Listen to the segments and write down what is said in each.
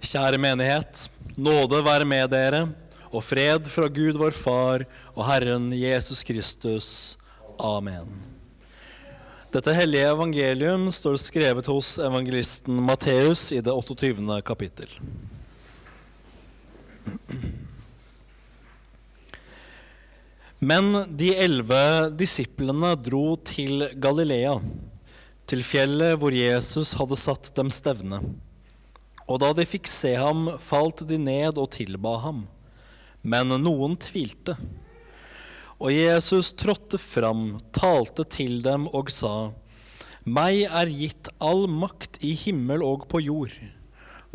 Kjære menighet. Nåde være med dere, og fred fra Gud vår Far og Herren Jesus Kristus. Amen. Dette hellige evangelium står skrevet hos evangelisten Matteus i det 28. kapittel. Men de elleve disiplene dro til Galilea, til fjellet hvor Jesus hadde satt dem stevne. Og da de fikk se ham, falt de ned og tilba ham. Men noen tvilte. Og Jesus trådte fram, talte til dem og sa, Meg er gitt all makt i himmel og på jord.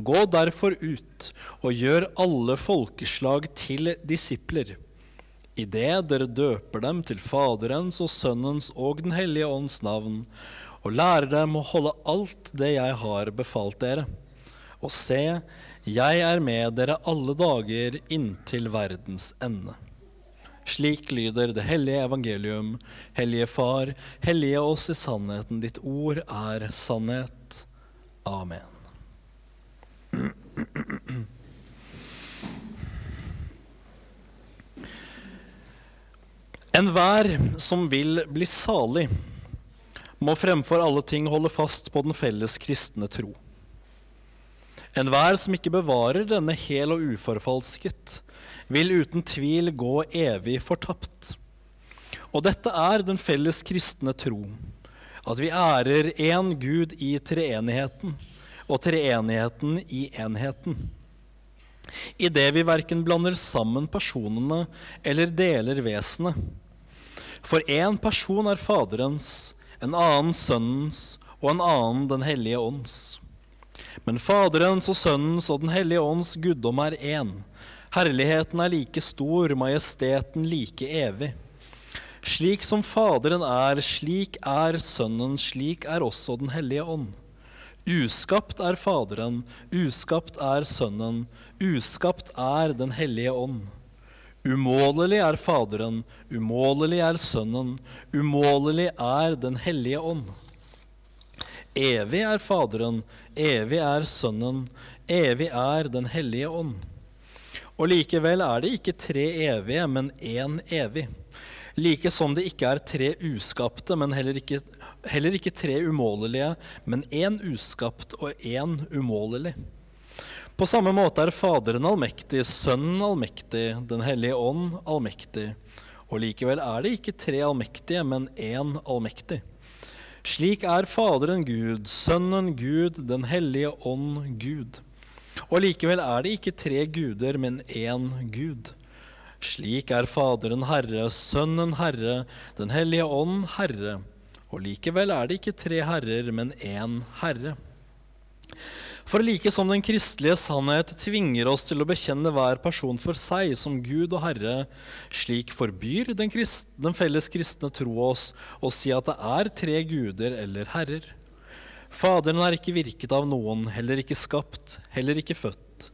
Gå derfor ut og gjør alle folkeslag til disipler idet dere døper dem til Faderens og Sønnens og Den hellige ånds navn, og lærer dem å holde alt det jeg har befalt dere. Og se, jeg er med dere alle dager inntil verdens ende. Slik lyder det hellige evangelium. Hellige Far, hellige oss i sannheten. Ditt ord er sannhet. Amen. Enhver som vil bli salig, må fremfor alle ting holde fast på den felles kristne tro. Enhver som ikke bevarer denne hel og uforfalsket, vil uten tvil gå evig fortapt. Og dette er den felles kristne tro, at vi ærer én Gud i treenigheten, og treenigheten i enheten. I det vi verken blander sammen personene eller deler vesenet. For én person er Faderens, en annen Sønnens og en annen Den hellige ånds. Men Faderens og Sønnens og Den hellige ånds guddom er én. Herligheten er like stor, majesteten like evig. Slik som Faderen er, slik er Sønnen, slik er også Den hellige ånd. Uskapt er Faderen, uskapt er Sønnen, uskapt er Den hellige ånd. Umålelig er Faderen, umålelig er Sønnen, umålelig er Den hellige ånd. Evig er Faderen, evig er Sønnen, evig er Den hellige ånd. Og likevel er det ikke tre evige, men én evig. Like som det ikke er tre uskapte, men heller ikke, heller ikke tre umålelige, men én uskapt og én umålelig. På samme måte er Faderen allmektig, Sønnen allmektig, Den hellige ånd allmektig. Og likevel er det ikke tre allmektige, men én allmektig. Slik er Faderen Gud, Sønnen Gud, Den hellige ånd Gud. Og likevel er det ikke tre guder, men én Gud. Slik er Faderen Herre, Sønnen Herre, Den hellige ånd Herre. Og likevel er det ikke tre herrer, men én Herre. For like som den kristelige sannhet tvinger oss til å bekjenne hver person for seg som Gud og Herre, slik forbyr den, kristne, den felles kristne tro oss å si at det er tre guder eller herrer. Faderen er ikke virket av noen, heller ikke skapt, heller ikke født.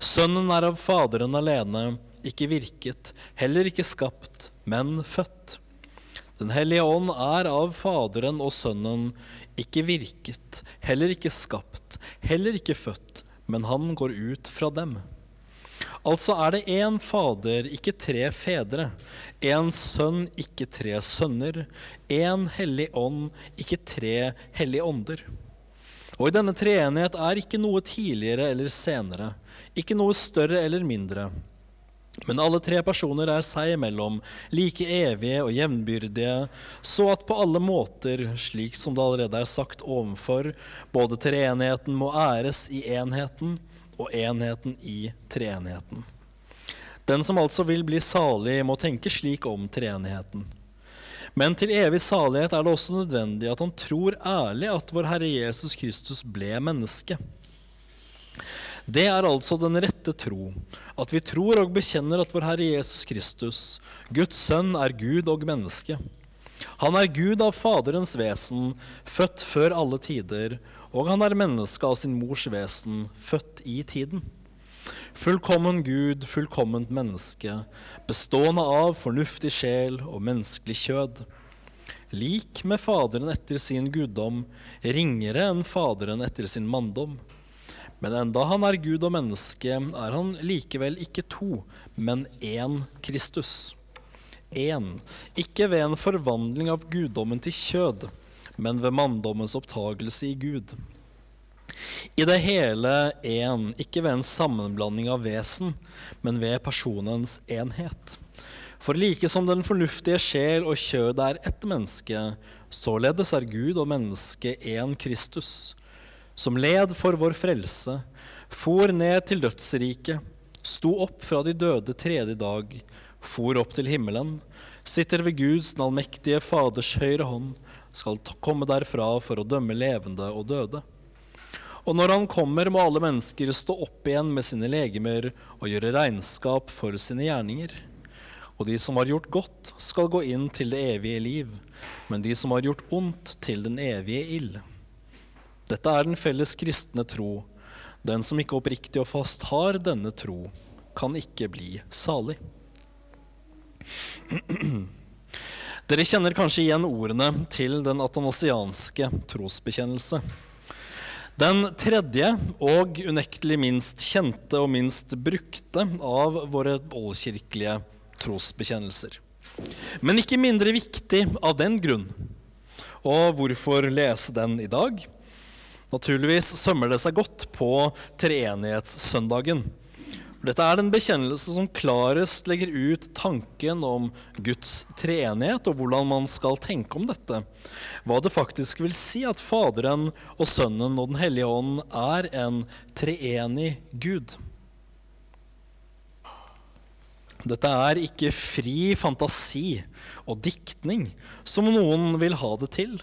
Sønnen er av Faderen alene, ikke virket, heller ikke skapt, men født. Den hellige ånd er av Faderen og Sønnen, ikke virket, heller ikke skapt, heller ikke født, men han går ut fra dem. Altså er det én Fader, ikke tre fedre, én Sønn, ikke tre sønner, én Hellig Ånd, ikke tre hellige ånder. Og i denne treenighet er ikke noe tidligere eller senere, ikke noe større eller mindre. Men alle tre personer er seg imellom like evige og jevnbyrdige, så at på alle måter, slik som det allerede er sagt ovenfor, både treenigheten må æres i enheten og enheten i treenigheten. Den som altså vil bli salig, må tenke slik om treenigheten. Men til evig salighet er det også nødvendig at han tror ærlig at vår Herre Jesus Kristus ble menneske. Det er altså den rette tro, at vi tror og bekjenner at vår Herre Jesus Kristus, Guds sønn, er Gud og menneske. Han er Gud av Faderens vesen, født før alle tider, og han er menneske av sin mors vesen, født i tiden. Fullkommen Gud, fullkomment menneske, bestående av fornuftig sjel og menneskelig kjød. Lik med Faderen etter sin guddom, ringere enn Faderen etter sin manndom Men enda han er Gud og menneske, er han likevel ikke to, men én Kristus. Én, ikke ved en forvandling av guddommen til kjød, men ved manndommens opptagelse i Gud. I det hele én, ikke ved en sammenblanding av vesen, men ved personens enhet. For like som den fornuftige sjel og kjød er ett menneske, således er Gud og menneske én Kristus, som led for vår frelse, for ned til dødsriket, sto opp fra de døde tredje dag, for opp til himmelen, sitter ved Guds den allmektige Faders høyre hånd, skal komme derfra for å dømme levende og døde. Og når han kommer, må alle mennesker stå opp igjen med sine legemer og gjøre regnskap for sine gjerninger. Og de som har gjort godt, skal gå inn til det evige liv, men de som har gjort ondt, til den evige ild. Dette er den felles kristne tro. Den som ikke oppriktig og fast har denne tro, kan ikke bli salig. Dere kjenner kanskje igjen ordene til den atanasianske trosbekjennelse. Den tredje og unektelig minst kjente og minst brukte av våre oldkirkelige trosbekjennelser. Men ikke mindre viktig av den grunn. Og hvorfor lese den i dag? Naturligvis sømmer det seg godt på treenighetssøndagen. Dette er den bekjennelse som klarest legger ut tanken om Guds treenighet, og hvordan man skal tenke om dette. Hva det faktisk vil si at Faderen og Sønnen og Den hellige ånd er en treenig Gud. Dette er ikke fri fantasi og diktning, som noen vil ha det til.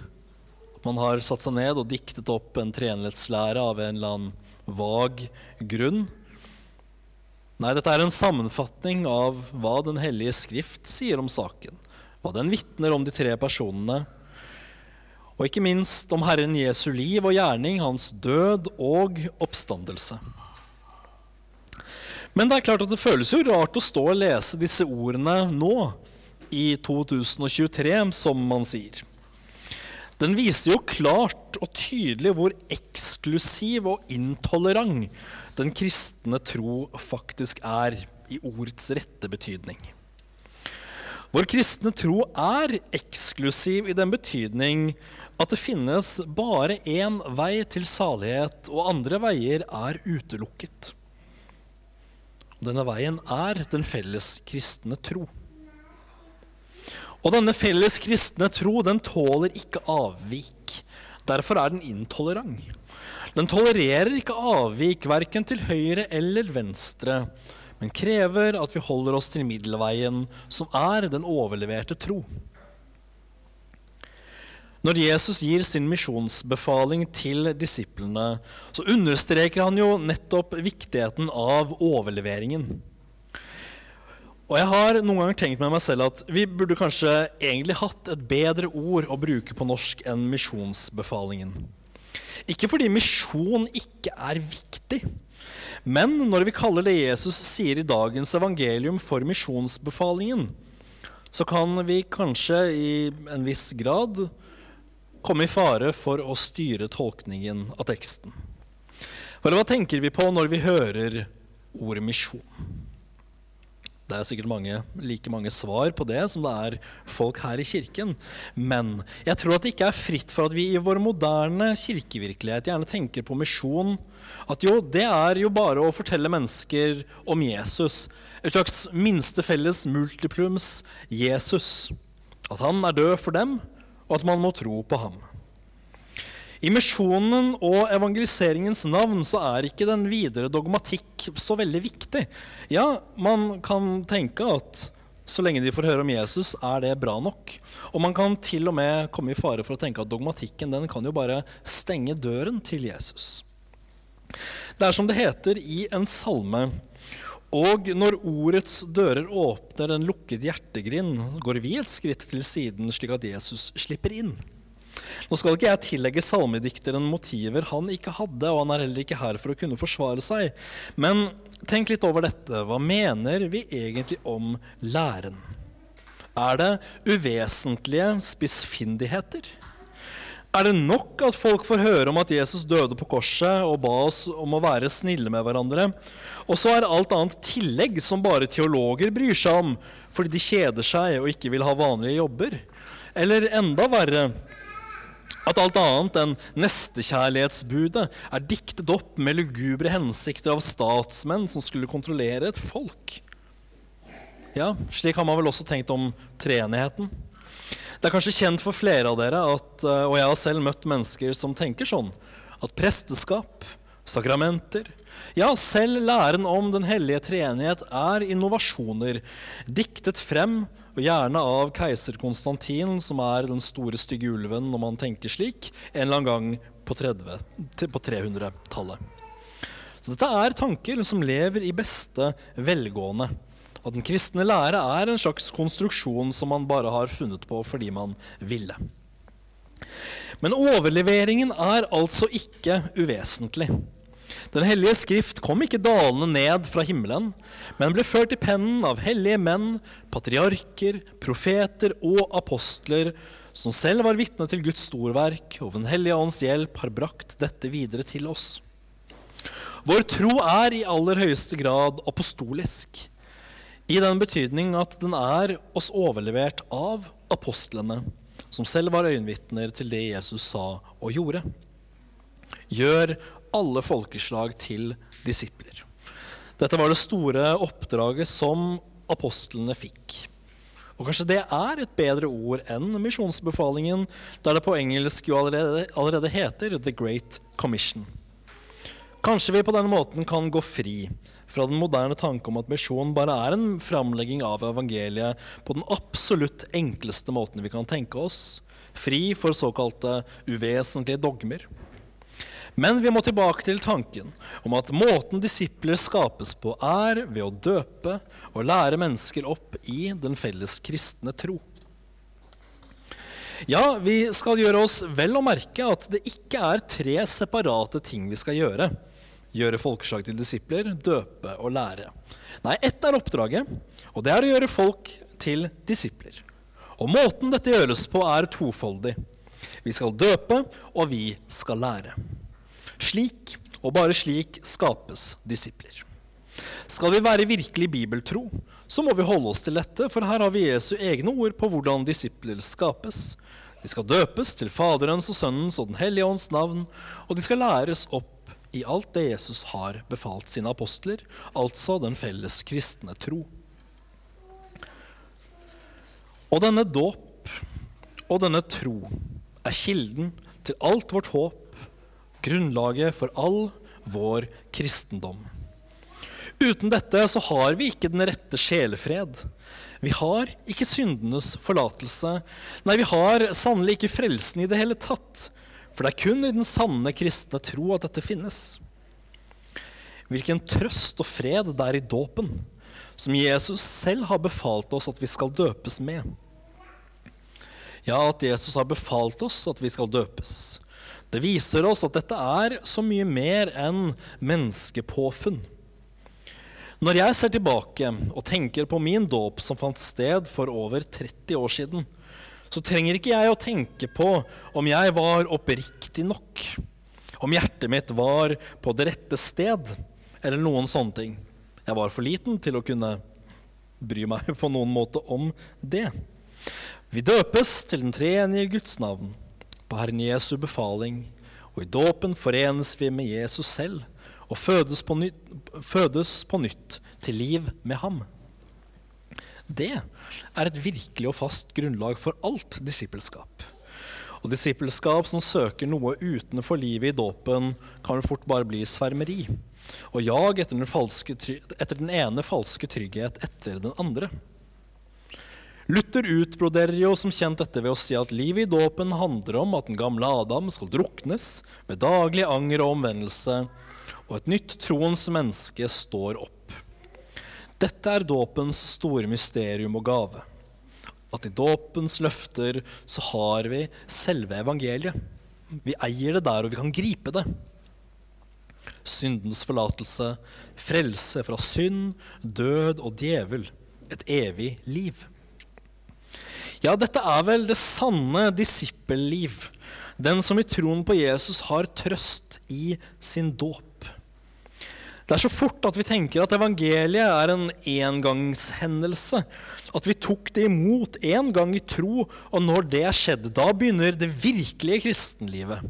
Man har satt seg ned og diktet opp en treenighetslære av en eller annen vag grunn. Nei, dette er en sammenfatning av hva Den hellige skrift sier om saken. Hva den vitner om de tre personene. Og ikke minst om Herren Jesu liv og gjerning, hans død og oppstandelse. Men det er klart at det føles jo rart å stå og lese disse ordene nå, i 2023, som man sier. Den viser jo klart og tydelig hvor eksklusiv og intolerant den kristne tro faktisk er i ordets rette betydning. Vår kristne tro er eksklusiv i den betydning at det finnes bare én vei til salighet, og andre veier er utelukket. Denne veien er den felles kristne tro. Og denne felles kristne tro den tåler ikke avvik. Derfor er den intolerant. Den tolererer ikke avvik verken til høyre eller venstre, men krever at vi holder oss til middelveien, som er den overleverte tro. Når Jesus gir sin misjonsbefaling til disiplene, så understreker han jo nettopp viktigheten av overleveringen. Og jeg har noen ganger tenkt med meg selv at vi burde kanskje egentlig hatt et bedre ord å bruke på norsk enn misjonsbefalingen. Ikke fordi misjon ikke er viktig, men når vi kaller det Jesus sier i dagens evangelium for misjonsbefalingen, så kan vi kanskje i en viss grad komme i fare for å styre tolkningen av teksten. Hva tenker vi på når vi hører ordet misjon? Det er sikkert mange, like mange svar på det som det er folk her i kirken. Men jeg tror at det ikke er fritt for at vi i vår moderne kirkevirkelighet gjerne tenker på misjon. At jo, det er jo bare å fortelle mennesker om Jesus. Et slags minste felles multiplums Jesus. At han er død for dem, og at man må tro på ham. I misjonen og evangeliseringens navn så er ikke den videre dogmatikk så veldig viktig. Ja, man kan tenke at så lenge de får høre om Jesus, er det bra nok. Og man kan til og med komme i fare for å tenke at dogmatikken den kan jo bare stenge døren til Jesus. Det er som det heter i en salme. Og når ordets dører åpner en lukket hjertegrind, går vi et skritt til siden slik at Jesus slipper inn. Nå skal ikke jeg tillegge salmedikteren motiver han ikke hadde, og han er heller ikke her for å kunne forsvare seg. Men tenk litt over dette. Hva mener vi egentlig om læren? Er det uvesentlige spissfindigheter? Er det nok at folk får høre om at Jesus døde på korset og ba oss om å være snille med hverandre? Og så er alt annet tillegg som bare teologer bryr seg om fordi de kjeder seg og ikke vil ha vanlige jobber? Eller enda verre at alt annet enn nestekjærlighetsbudet er diktet opp med lugubre hensikter av statsmenn som skulle kontrollere et folk? Ja, slik har man vel også tenkt om treenigheten. Det er kanskje kjent for flere av dere, at, eh, og jeg har selv møtt mennesker som tenker sånn, at presteskap, sakramenter, ja, selv læren om Den hellige treenighet er innovasjoner diktet frem, og gjerne av keiser Konstantin, som er den store, stygge ulven når man tenker slik, en eller annen gang på, på 300-tallet. Så dette er tanker som lever i beste velgående. At den kristne lære er en slags konstruksjon som man bare har funnet på fordi man ville. Men overleveringen er altså ikke uvesentlig. Den hellige skrift kom ikke dalende ned fra himmelen, men ble ført i pennen av hellige menn, patriarker, profeter og apostler, som selv var vitne til Guds storverk, og Den hellige ånds hjelp har brakt dette videre til oss. Vår tro er i aller høyeste grad apostolisk. I den betydning at den er oss overlevert av apostlene, som selv var øyenvitner til det Jesus sa og gjorde. Gjør alle folkeslag til disipler. Dette var det store oppdraget som apostlene fikk. Og kanskje det er et bedre ord enn misjonsbefalingen, der det på engelsk jo allerede, allerede heter The Great Commission. Kanskje vi på denne måten kan gå fri fra den moderne tanke om at misjon bare er en framlegging av evangeliet på den absolutt enkleste måten vi kan tenke oss, fri for såkalte uvesentlige dogmer. Men vi må tilbake til tanken om at måten disipler skapes på, er ved å døpe og lære mennesker opp i den felles kristne tro. Ja, vi skal gjøre oss vel å merke at det ikke er tre separate ting vi skal gjøre gjøre folkeslag til disipler, døpe og lære. Nei, ett er oppdraget, og det er å gjøre folk til disipler. Og måten dette gjøres på, er tofoldig. Vi skal døpe, og vi skal lære. Slik, og bare slik, skapes disipler. Skal vi være virkelig bibeltro, så må vi holde oss til dette, for her har vi Jesu egne ord på hvordan disipler skapes. De skal døpes til Faderens og Sønnens og Den hellige ånds navn, og de skal læres opp i alt det Jesus har befalt sine apostler, altså den felles kristne tro. Og denne dåp og denne tro er kilden til alt vårt håp, grunnlaget for all vår kristendom. Uten dette så har vi ikke den rette sjelefred. Vi har ikke syndenes forlatelse. Nei, vi har sannelig ikke frelsen i det hele tatt. For det er kun i den sanne kristne tro at dette finnes. Hvilken trøst og fred det er i dåpen, som Jesus selv har befalt oss at vi skal døpes med. Ja, at Jesus har befalt oss at vi skal døpes. Det viser oss at dette er så mye mer enn menneskepåfunn. Når jeg ser tilbake og tenker på min dåp som fant sted for over 30 år siden, så trenger ikke jeg å tenke på om jeg var oppriktig nok, om hjertet mitt var på det rette sted, eller noen sånne ting. Jeg var for liten til å kunne bry meg på noen måte om det. Vi døpes til den treenige Guds navn, på Herren Jesu befaling, og i dåpen forenes vi med Jesus selv og fødes på, nytt, fødes på nytt til liv med ham. Det er et virkelig og fast grunnlag for alt disippelskap. Og disippelskap som søker noe utenfor livet i dåpen, kan fort bare bli svermeri og jag etter den, falske, etter den ene falske trygghet etter den andre. Luther utbroderer jo som kjent dette ved å si at livet i dåpen handler om at den gamle Adam skal druknes med daglig anger og omvendelse, og et nytt troens menneske står opp. Dette er dåpens store mysterium og gave. At i dåpens løfter så har vi selve evangeliet. Vi eier det der, og vi kan gripe det. Syndens forlatelse, frelse fra synd, død og djevel. Et evig liv. Ja, dette er vel det sanne disippelliv. den som i troen på Jesus har trøst i sin dåp. Det er så fort at vi tenker at evangeliet er en engangshendelse. At vi tok det imot én gang i tro, og når det er skjedd, da begynner det virkelige kristenlivet.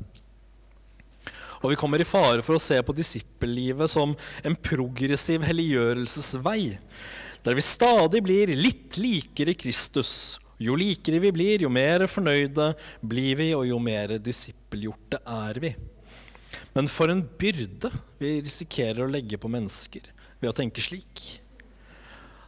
Og vi kommer i fare for å se på disippellivet som en progressiv helliggjørelsesvei, der vi stadig blir litt likere Kristus. Jo likere vi blir, jo mer fornøyde blir vi, og jo mer disippelgjorte er vi. Men for en byrde vi risikerer å legge på mennesker ved å tenke slik.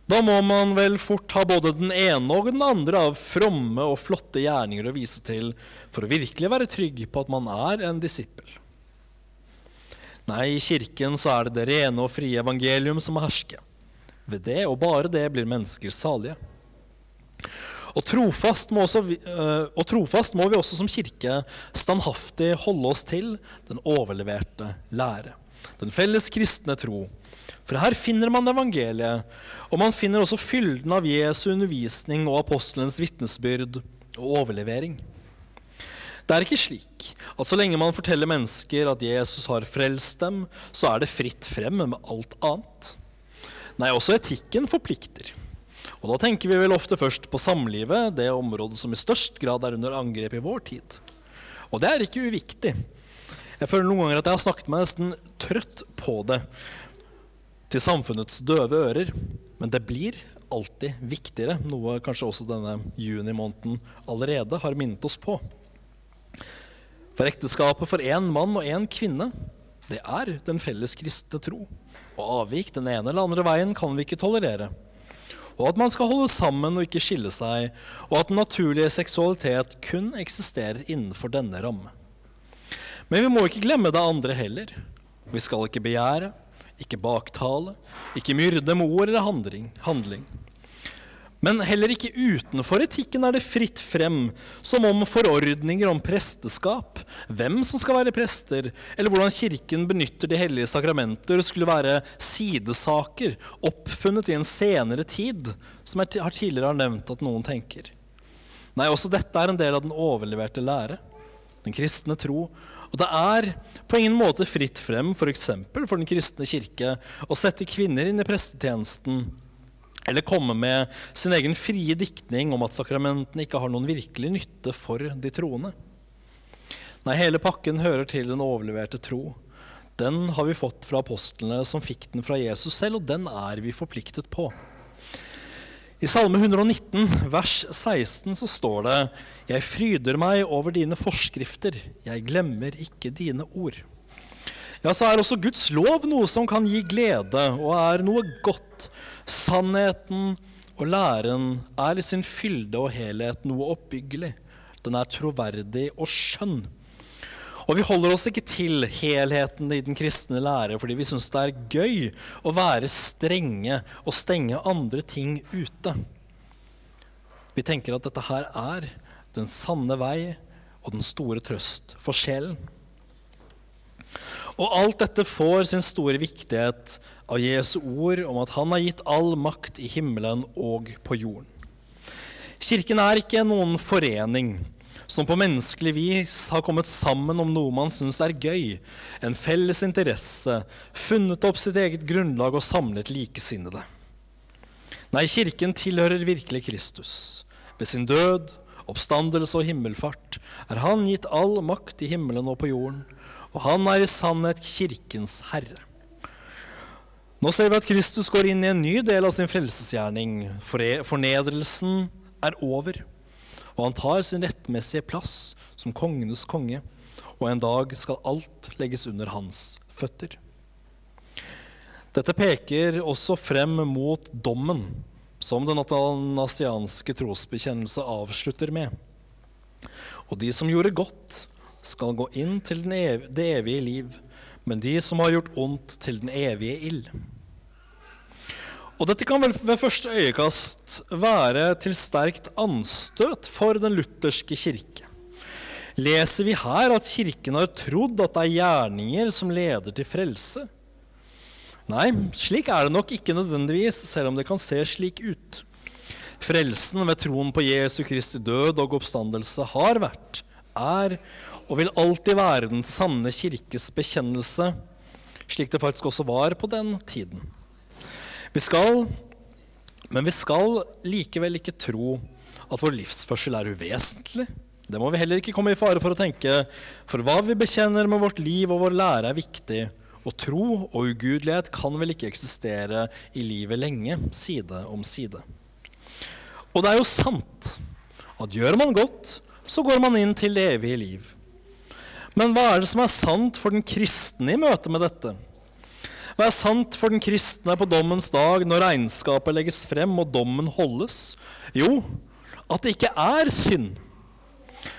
Da må man vel fort ha både den ene og den andre av fromme og flotte gjerninger å vise til for å virkelig være trygg på at man er en disippel. Nei, i kirken så er det det rene og frie evangelium som må herske. Ved det, og bare det, blir mennesker salige. Og trofast, også, eh, og trofast, må vi også som kirke standhaftig holde oss til den overleverte lære. Den felles kristne tro. For her finner man evangeliet, og man finner også fylden av Jesu undervisning og apostelens vitnesbyrd og overlevering. Det er ikke slik at så lenge man forteller mennesker at Jesus har frelst dem, så er det fritt frem med alt annet. Nei, også etikken forplikter. Og da tenker vi vel ofte først på samlivet, det området som i størst grad er under angrep i vår tid. Og det er ikke uviktig. Jeg føler noen ganger at jeg har snakket meg nesten trøtt på det til samfunnets døve ører. Men det blir alltid viktigere, noe kanskje også denne junimåneden allerede har minnet oss på. For ekteskapet for én mann og én kvinne, det er den felles kristne tro. Og avvik den ene eller andre veien kan vi ikke tolerere og at man skal holde sammen og ikke skille seg, og at den naturlige seksualitet kun eksisterer innenfor denne ramme. Men vi må ikke glemme det andre heller. Vi skal ikke begjære, ikke baktale, ikke myrde med ord eller handling. Men heller ikke utenfor etikken er det fritt frem, som om forordninger om presteskap, hvem som skal være prester, eller hvordan Kirken benytter de hellige sakramenter, skulle være sidesaker oppfunnet i en senere tid, som jeg har tidligere har nevnt at noen tenker. Nei, også dette er en del av den overleverte lære, den kristne tro. Og det er på ingen måte fritt frem f.eks. For, for Den kristne kirke å sette kvinner inn i prestetjenesten eller komme med sin egen frie diktning om at sakramentene ikke har noen virkelig nytte for de troende. Nei, hele pakken hører til den overleverte tro. Den har vi fått fra apostlene som fikk den fra Jesus selv, og den er vi forpliktet på. I Salme 119, vers 16, så står det Jeg fryder meg over dine forskrifter, jeg glemmer ikke dine ord. Ja, så er også Guds lov noe som kan gi glede, og er noe godt Sannheten og læren er i sin fylde og helhet noe oppbyggelig. Den er troverdig og skjønn. Og vi holder oss ikke til helheten i den kristne lære fordi vi syns det er gøy å være strenge og stenge andre ting ute. Vi tenker at dette her er den sanne vei og den store trøst for sjelen. Og alt dette får sin store viktighet av Jesu ord om at han har gitt all makt i himmelen og på jorden. Kirken er ikke noen forening som på menneskelig vis har kommet sammen om noe man syns er gøy, en felles interesse, funnet opp sitt eget grunnlag og samlet likesinnede. Nei, Kirken tilhører virkelig Kristus. Ved sin død, oppstandelse og himmelfart er Han gitt all makt i himmelen og på jorden og han er i sannhet kirkens herre. Nå ser vi at Kristus går inn i en ny del av sin frelsesgjerning. Fornedrelsen er over, og han tar sin rettmessige plass som kongenes konge. Og en dag skal alt legges under hans føtter. Dette peker også frem mot dommen, som den atanasianske trosbekjennelse avslutter med. Og de som gjorde godt, skal gå inn til det evige liv, men de som har gjort ondt, til den evige ild. Og dette kan vel ved første øyekast være til sterkt anstøt for den lutherske kirke. Leser vi her at Kirken har trodd at det er gjerninger som leder til frelse? Nei, slik er det nok ikke nødvendigvis, selv om det kan se slik ut. Frelsen ved troen på Jesu Kristi død og oppstandelse har vært, er og vil alltid være den sanne kirkes bekjennelse, slik det faktisk også var på den tiden. Vi skal, men vi skal likevel ikke tro at vår livsførsel er uvesentlig. Det må vi heller ikke komme i fare for å tenke, for hva vi bekjenner med vårt liv og vår lære, er viktig. Og tro og ugudelighet kan vel ikke eksistere i livet lenge, side om side. Og det er jo sant at gjør man godt, så går man inn til det evige liv. Men hva er det som er sant for den kristne i møte med dette? Hva er sant for den kristne på dommens dag når regnskapet legges frem og dommen holdes? Jo, at det ikke er synd.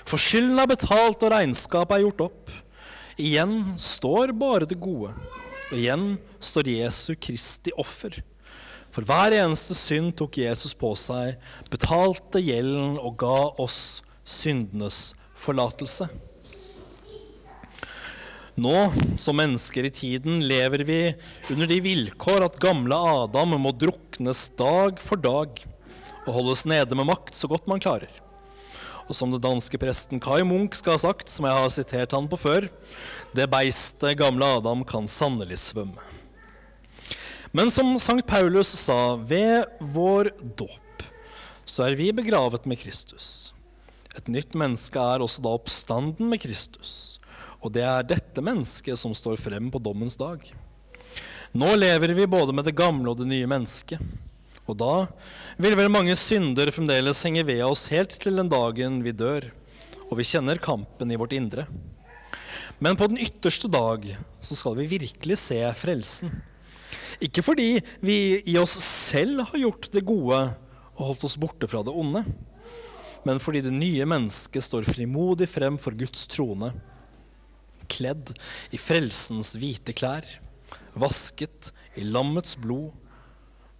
For skylden er betalt og regnskapet er gjort opp. Igjen står bare det gode. Og igjen står Jesu Kristi offer. For hver eneste synd tok Jesus på seg, betalte gjelden og ga oss syndenes forlatelse. Nå, som mennesker i tiden, lever vi under de vilkår at gamle Adam må druknes dag for dag og holdes nede med makt så godt man klarer. Og som den danske presten Kai Munch skal ha sagt, som jeg har sitert han på før, det beistet gamle Adam kan sannelig svømme. Men som Sankt Paulus sa, ved vår dåp så er vi begravet med Kristus. Et nytt menneske er også da oppstanden med Kristus. Og det er dette mennesket som står frem på dommens dag. Nå lever vi både med det gamle og det nye mennesket. Og da vil vel mange synder fremdeles henge ved oss helt til den dagen vi dør, og vi kjenner kampen i vårt indre. Men på den ytterste dag så skal vi virkelig se frelsen. Ikke fordi vi i oss selv har gjort det gode og holdt oss borte fra det onde, men fordi det nye mennesket står frimodig frem for Guds trone, kledd i frelsens hvite klær, vasket i lammets blod,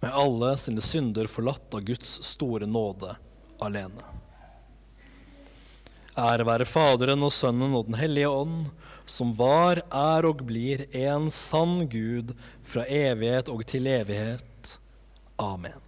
med alle sine synder forlatt av Guds store nåde alene. Ære være Faderen og Sønnen og Den hellige ånd, som var, er og blir en sann Gud fra evighet og til evighet. Amen.